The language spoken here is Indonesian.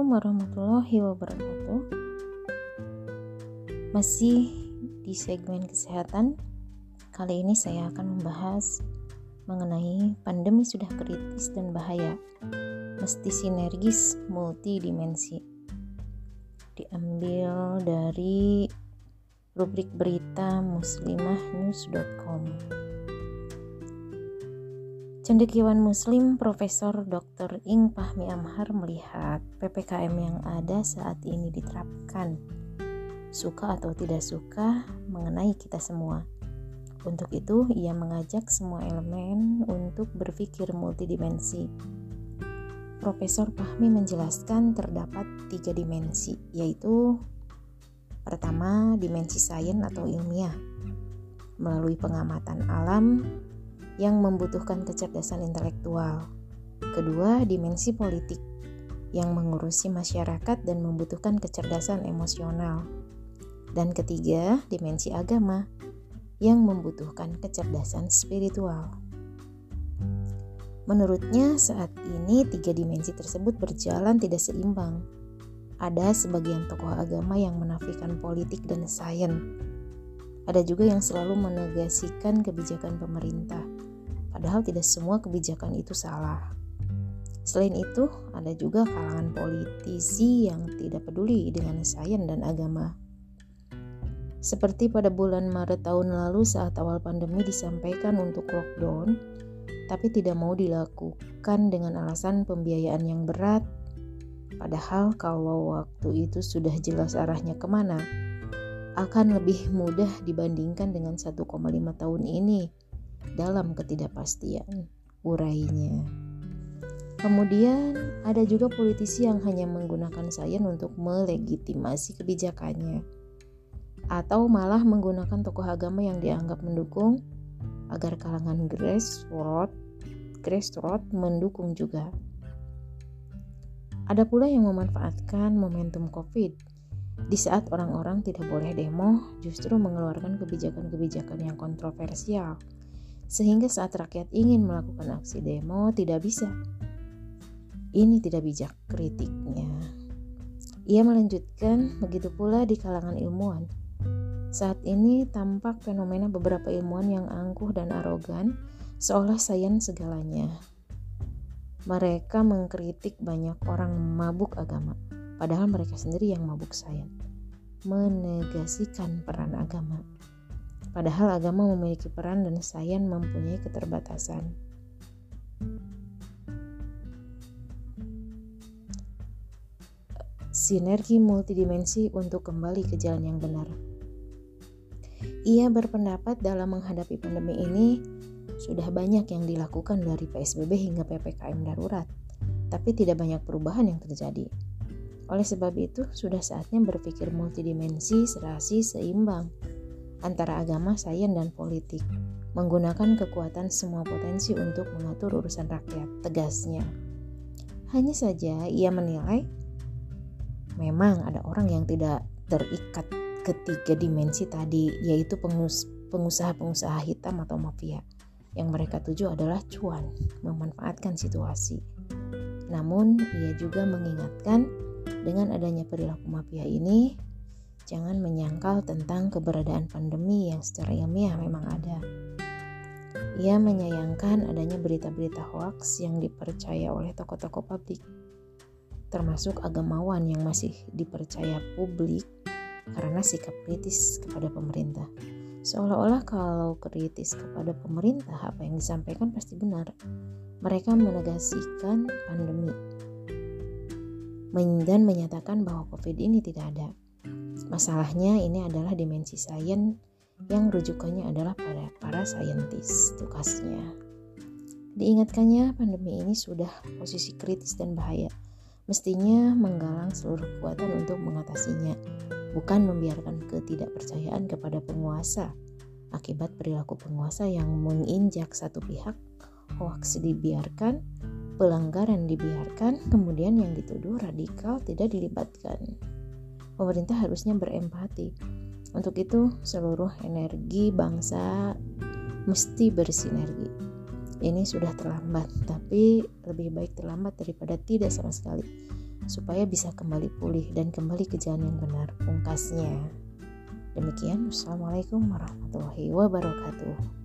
Assalamualaikum warahmatullahi wabarakatuh. Masih di segmen kesehatan. Kali ini saya akan membahas mengenai pandemi sudah kritis dan bahaya. Mesti sinergis multidimensi. Diambil dari rubrik berita muslimahnews.com. Cendekiawan Muslim Profesor Dr. Ing Pahmi Amhar melihat PPKM yang ada saat ini diterapkan suka atau tidak suka mengenai kita semua. Untuk itu, ia mengajak semua elemen untuk berpikir multidimensi. Profesor Pahmi menjelaskan terdapat tiga dimensi, yaitu pertama, dimensi sains atau ilmiah, melalui pengamatan alam, yang membutuhkan kecerdasan intelektual. Kedua, dimensi politik yang mengurusi masyarakat dan membutuhkan kecerdasan emosional. Dan ketiga, dimensi agama yang membutuhkan kecerdasan spiritual. Menurutnya, saat ini tiga dimensi tersebut berjalan tidak seimbang. Ada sebagian tokoh agama yang menafikan politik dan sains. Ada juga yang selalu menegasikan kebijakan pemerintah Padahal tidak semua kebijakan itu salah. Selain itu, ada juga kalangan politisi yang tidak peduli dengan sains dan agama. Seperti pada bulan Maret tahun lalu saat awal pandemi disampaikan untuk lockdown, tapi tidak mau dilakukan dengan alasan pembiayaan yang berat. Padahal kalau waktu itu sudah jelas arahnya ke mana, akan lebih mudah dibandingkan dengan 1,5 tahun ini dalam ketidakpastian, urainya. Kemudian ada juga politisi yang hanya menggunakan sains untuk melegitimasi kebijakannya atau malah menggunakan tokoh agama yang dianggap mendukung agar kalangan grassroots grassroots mendukung juga. Ada pula yang memanfaatkan momentum Covid di saat orang-orang tidak boleh demo, justru mengeluarkan kebijakan-kebijakan yang kontroversial sehingga saat rakyat ingin melakukan aksi demo tidak bisa. Ini tidak bijak kritiknya. Ia melanjutkan begitu pula di kalangan ilmuwan. Saat ini tampak fenomena beberapa ilmuwan yang angkuh dan arogan seolah sains segalanya. Mereka mengkritik banyak orang mabuk agama, padahal mereka sendiri yang mabuk sains. Menegasikan peran agama. Padahal agama memiliki peran dan sains mempunyai keterbatasan. Sinergi multidimensi untuk kembali ke jalan yang benar. Ia berpendapat dalam menghadapi pandemi ini sudah banyak yang dilakukan dari PSBB hingga PPKM darurat, tapi tidak banyak perubahan yang terjadi. Oleh sebab itu, sudah saatnya berpikir multidimensi, serasi, seimbang antara agama, sains, dan politik, menggunakan kekuatan semua potensi untuk mengatur urusan rakyat, tegasnya. Hanya saja ia menilai memang ada orang yang tidak terikat ketiga dimensi tadi, yaitu pengusaha-pengusaha hitam atau mafia. Yang mereka tuju adalah cuan, memanfaatkan situasi. Namun, ia juga mengingatkan dengan adanya perilaku mafia ini, jangan menyangkal tentang keberadaan pandemi yang secara ilmiah memang ada. Ia menyayangkan adanya berita-berita hoaks yang dipercaya oleh tokoh-tokoh publik, termasuk agamawan yang masih dipercaya publik karena sikap kritis kepada pemerintah. Seolah-olah kalau kritis kepada pemerintah, apa yang disampaikan pasti benar. Mereka menegasikan pandemi dan menyatakan bahwa COVID ini tidak ada. Masalahnya ini adalah dimensi sains yang rujukannya adalah pada para saintis, tukasnya. Diingatkannya pandemi ini sudah posisi kritis dan bahaya. Mestinya menggalang seluruh kekuatan untuk mengatasinya, bukan membiarkan ketidakpercayaan kepada penguasa akibat perilaku penguasa yang menginjak satu pihak, hoax dibiarkan, pelanggaran dibiarkan, kemudian yang dituduh radikal tidak dilibatkan pemerintah harusnya berempati. Untuk itu, seluruh energi bangsa mesti bersinergi. Ini sudah terlambat, tapi lebih baik terlambat daripada tidak sama sekali. supaya bisa kembali pulih dan kembali ke jalan yang benar pungkasnya. Demikian, Wassalamualaikum warahmatullahi wabarakatuh.